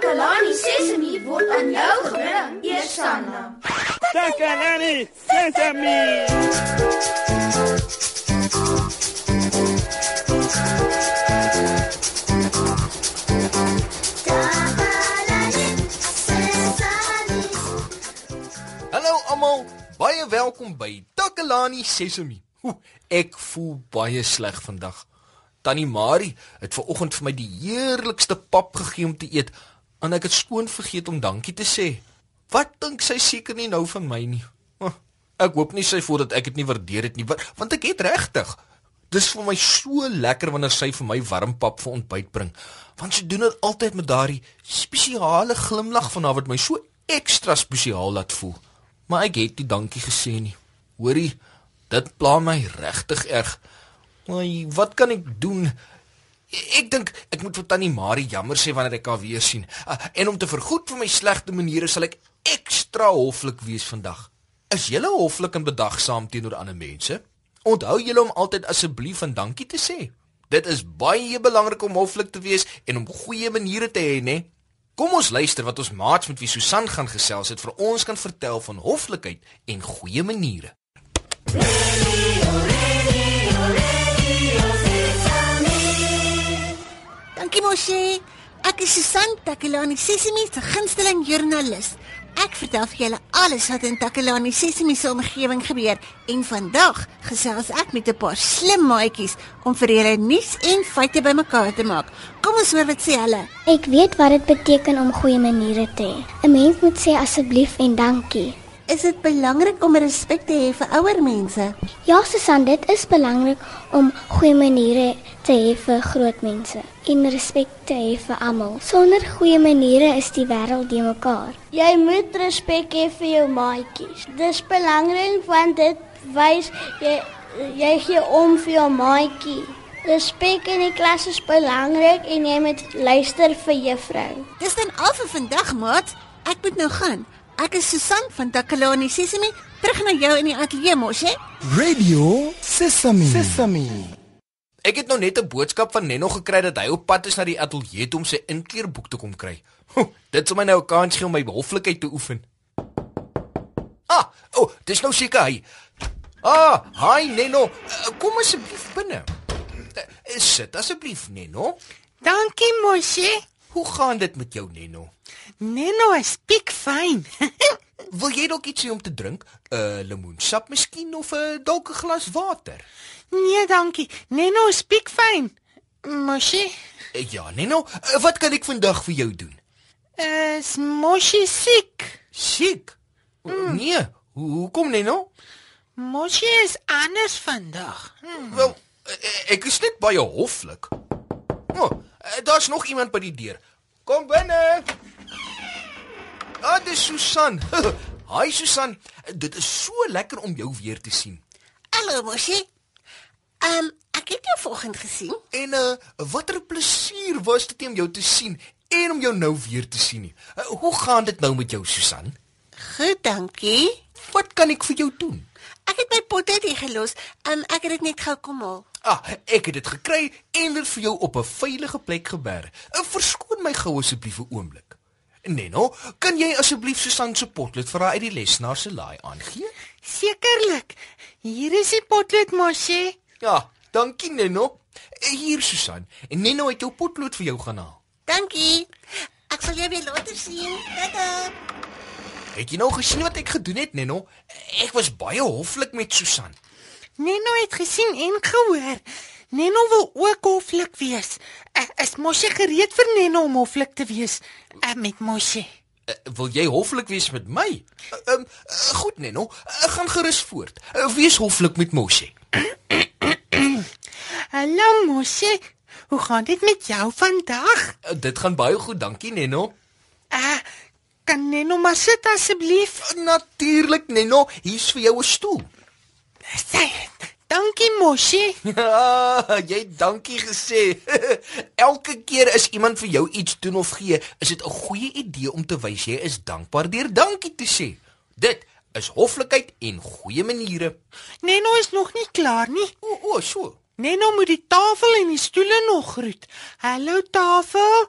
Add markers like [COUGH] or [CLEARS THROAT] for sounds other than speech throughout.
Takalani Sesemi word aan jou gebring, Eersanna. Takalani Sesemi. Hallo almal, baie welkom by Takalani Sesemi. Hoe, ek voel baie sleg vandag. Tannie Marie het ver oggend vir my die heerlikste pap gegee om te eet en ek het skoon vergeet om dankie te sê. Wat dink sy seker nie nou van my nie? Oh, ek hoop nie sy voel dat ek dit nie waardeer het nie, want ek het regtig. Dis vir my so lekker wanneer sy vir my warm pap vir ontbyt bring, want sy doen dit altyd met daardie spesiale glimlag van haar wat my so ekstra spesiaal laat voel. Maar ek het nie dankie gesê nie. Hoorie, dit pla my regtig erg. Ai, wat kan ek doen? Ek dink ek moet vir Tannie Marie jammer sê wanneer ek haar weer sien. Uh, en om te vergoed vir my slegte maniere sal ek ekstra hoflik wees vandag. Is jy hoflik en bedagsaam teenoor ander mense? Onthou julle om altyd asseblief en dankie te sê. Dit is baie belangrik om hoflik te wees en om goeie maniere te hê, né? Kom ons luister wat ons maats met wie Susan gaan gesels het vir ons kan vertel van hoflikheid en goeie maniere. Dankie Moshi. Ek is Susan Takelani Sesimi se gunsteling joernalis. Ek vertel vir julle alles wat in Takelani Sesimi se omgewing gebeur en vandag gesels ek met 'n paar slim maatjies om vir julle nuus en feite bymekaar te maak. Kom ons hoor wat sê hulle. Ek weet wat dit beteken om goeie maniere te hê. 'n Mens moet sê asseblief en dankie. Is dit belangrik om respek te hê vir ouer mense? Ja, Susan, dit is belangrik om goeie maniere te hê vir groot mense en respek te hê vir almal. Sonder goeie maniere is die wêreld de mekaar. Jy moet respek hê vir jou maatjies. Dis belangrik want dit wys jy jy gee om vir jou maatjie. Respek in die klas is belangrik en jy moet luister vir juffrou. Dis dan al vir vandag, maat. Ek moet nou gaan. Ek is Susan van Takalani Sesimi. Terug na jou in die ateljee mos, hè? Radio Sesame. Sesame. Ek het nou net 'n boodskap van Nenno gekry dat hy op pad is na die ateljee om sy inkleerboek te kom kry. Dit sal my nou 'n kans gee om my hoflikheid te oefen. Ah, o, oh, dis nou seker hy. Ah, hi Nenno. Uh, kom asseblief binne. Uh, sit asseblief Nenno. Dankie Moshi. Hoe gaan dit met jou Nenno? Nenno is piek fyn. [LAUGHS] Wil jy dalk iets hê om te drink? 'n uh, Lemoensap miskien of 'n uh, dalk 'n glas water? Nee, dankie. Nenno is piek fyn. Moshi? Uh, ja, Nenno, uh, wat kan ek vandag vir jou doen? Is Moshi siek? Siek? Mm. Nee, Ho hoekom Nenno? Moshi is anders vandag. Hmm. Wel, ek is net baie hoflik. Oh, daar's nog iemand by die deur. Kom binne. Ah, dis Susan. [LAUGHS] Hi Susan. Dit is so lekker om jou weer te sien. Hallo Moshi. Ehm, um, ek het jou vanoggend gesien. En uh watter plesier was dit om jou te sien en om jou nou weer te sien. Uh, hoe gaan dit nou met jou Susan? Goed, dankie. Wat kan ek vir jou doen? Ek het my potjie hier gelos en ek het dit net gou kom haal. Ah, ek het dit gekry en dit vir jou op 'n veilige plek geberg. Verskoon my gou asseblief 'n oomblik. Neno, kan jy asseblief Susan se potlood vir haar uit die lesenaar se laai aangee? Sekerlik. Hier is die potlood, Moshi. Ja, dankie Neno. Hier Susan, en Neno het jou potlood vir jou gaan haal. Dankie. Ek sal jou weer later sien. Tata. Het jy nou gesien wat ek gedoen het, Neno? Ek was baie hoflik met Susan. Neno het gesien en gehoor. Neno wil ook hoflik wees. Uh, is Moshi gereed vir Neno om hoflik te wees uh, met Moshi? Uh, wil jy hoflik wees met my? Uh, um, uh, goed Neno, uh, gaan gerus voort. Uh, wees hoflik met Moshi. [CLEARS THROAT] Hallo Moshi. Hoe gaan dit met jou vandag? Uh, dit gaan baie goed, dankie Neno. Uh, kan Neno maar sit asseblief? Uh, Natuurlik Neno, hier's vir jou 'n stoel. Sê, dankie Moshi. [LAUGHS] Ja, jy dankie gesê. [LAUGHS] Elke keer as iemand vir jou iets doen of gee, is dit 'n goeie idee om te wys jy is dankbaar deur dankie te sê. Dit is hoflikheid en goeie maniere. Neno is nog nie klaar nie. O, o, so. Neno moet die tafel en die stoele nog groet. Hallo tafel.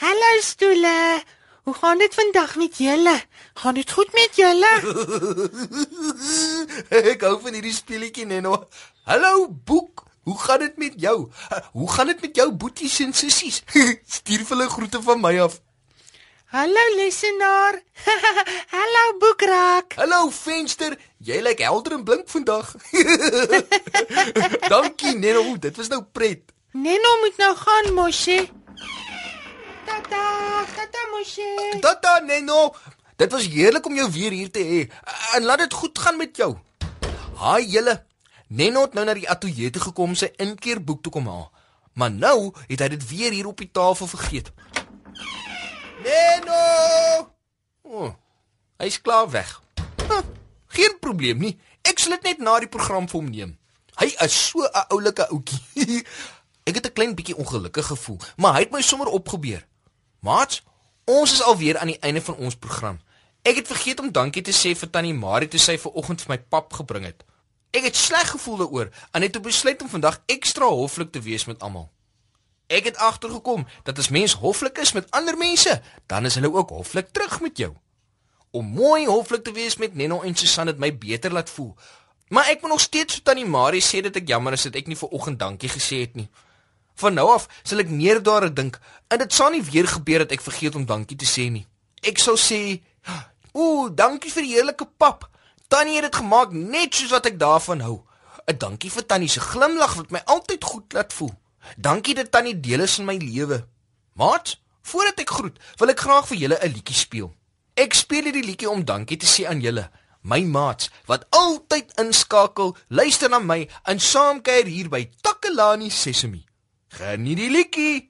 Hallo paddenstoele. Hoe gaan dit vandag met julle? Gaan dit goed met julle? [LAUGHS] [LAUGHS] Ek hou van hierdie speletjie Neno. Hallo Boek, hoe gaan dit met jou? Hoe gaan dit met jou boeties en sissies? [LAUGHS] Stuur hulle groete van my af. Hallo lesenaar. [LAUGHS] Hallo boekrak. Hallo venster, jy lyk helder en blink vandag. Dankie Neno, dit was nou pret. Neno moet nou gaan, Moshi. Tata, tata Moshi. Tata Neno, dit was heerlik om jou weer hier te hê. En laat dit goed gaan met jou. Haai julle. Neno het nou na die ateljee toe gekom sy inkeerboek toe kom haal. Maar nou het hy dit weer hier op die tafel vergeet. Neno! Oh, hy's klaar weg. Huh, geen probleem nie. Ek sal dit net na die program vir hom neem. Hy is so 'n oulike ouetjie. [LAUGHS] Ek het 'n klein bietjie ongelukkig gevoel, maar hy het my sommer opgebeur. Maats, ons is alweer aan die einde van ons program. Ek het vergeet om dankie te sê vir Tannie Marie toe sy ver oggend vir my pap gebring het. Ek het sleg gevoel daaroor en het besluit om vandag ekstra hoflik te wees met almal. Ek het agtergekom dat as mens hoflik is met ander mense, dan is hulle ook hoflik terug met jou. Om mooi hoflik te wees met Neno en Susan het my beter laat voel. Maar ek moet nog steeds vir Tannie Marie sê dat ek jammer is dat ek nie ver oggend dankie gesê het nie. Van nou af sal ek meer daaraan dink en dit sal nie weer gebeur dat ek vergeet om dankie te sê nie. Ek sou sê, "Ooh, dankie vir die heerlike pap. Tannie het dit gemaak net soos wat ek daarvan hou. 'n Dankie vir Tannie se glimlag wat my altyd goed laat voel. Dankie dat Tannie deel is in my lewe." Maat, voordat ek groet, wil ek graag vir julle 'n liedjie speel. Ek speel hierdie liedjie om dankie te sê aan julle, my maats wat altyd inskakel, luister na my en saamkuier hier by Takelani Sesemi. Geniet die liedjie.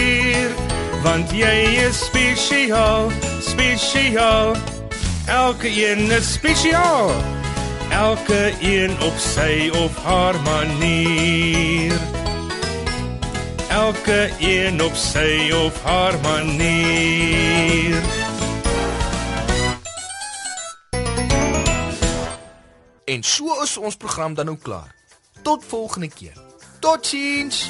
Want jy is spesiaal, spesiaal. Elke een is spesiaal. Elke een op sy of haar manier. Elke een op sy of haar manier. En so is ons program dan nou klaar. Tot volgende keer. Totsiens.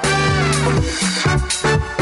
Thank you.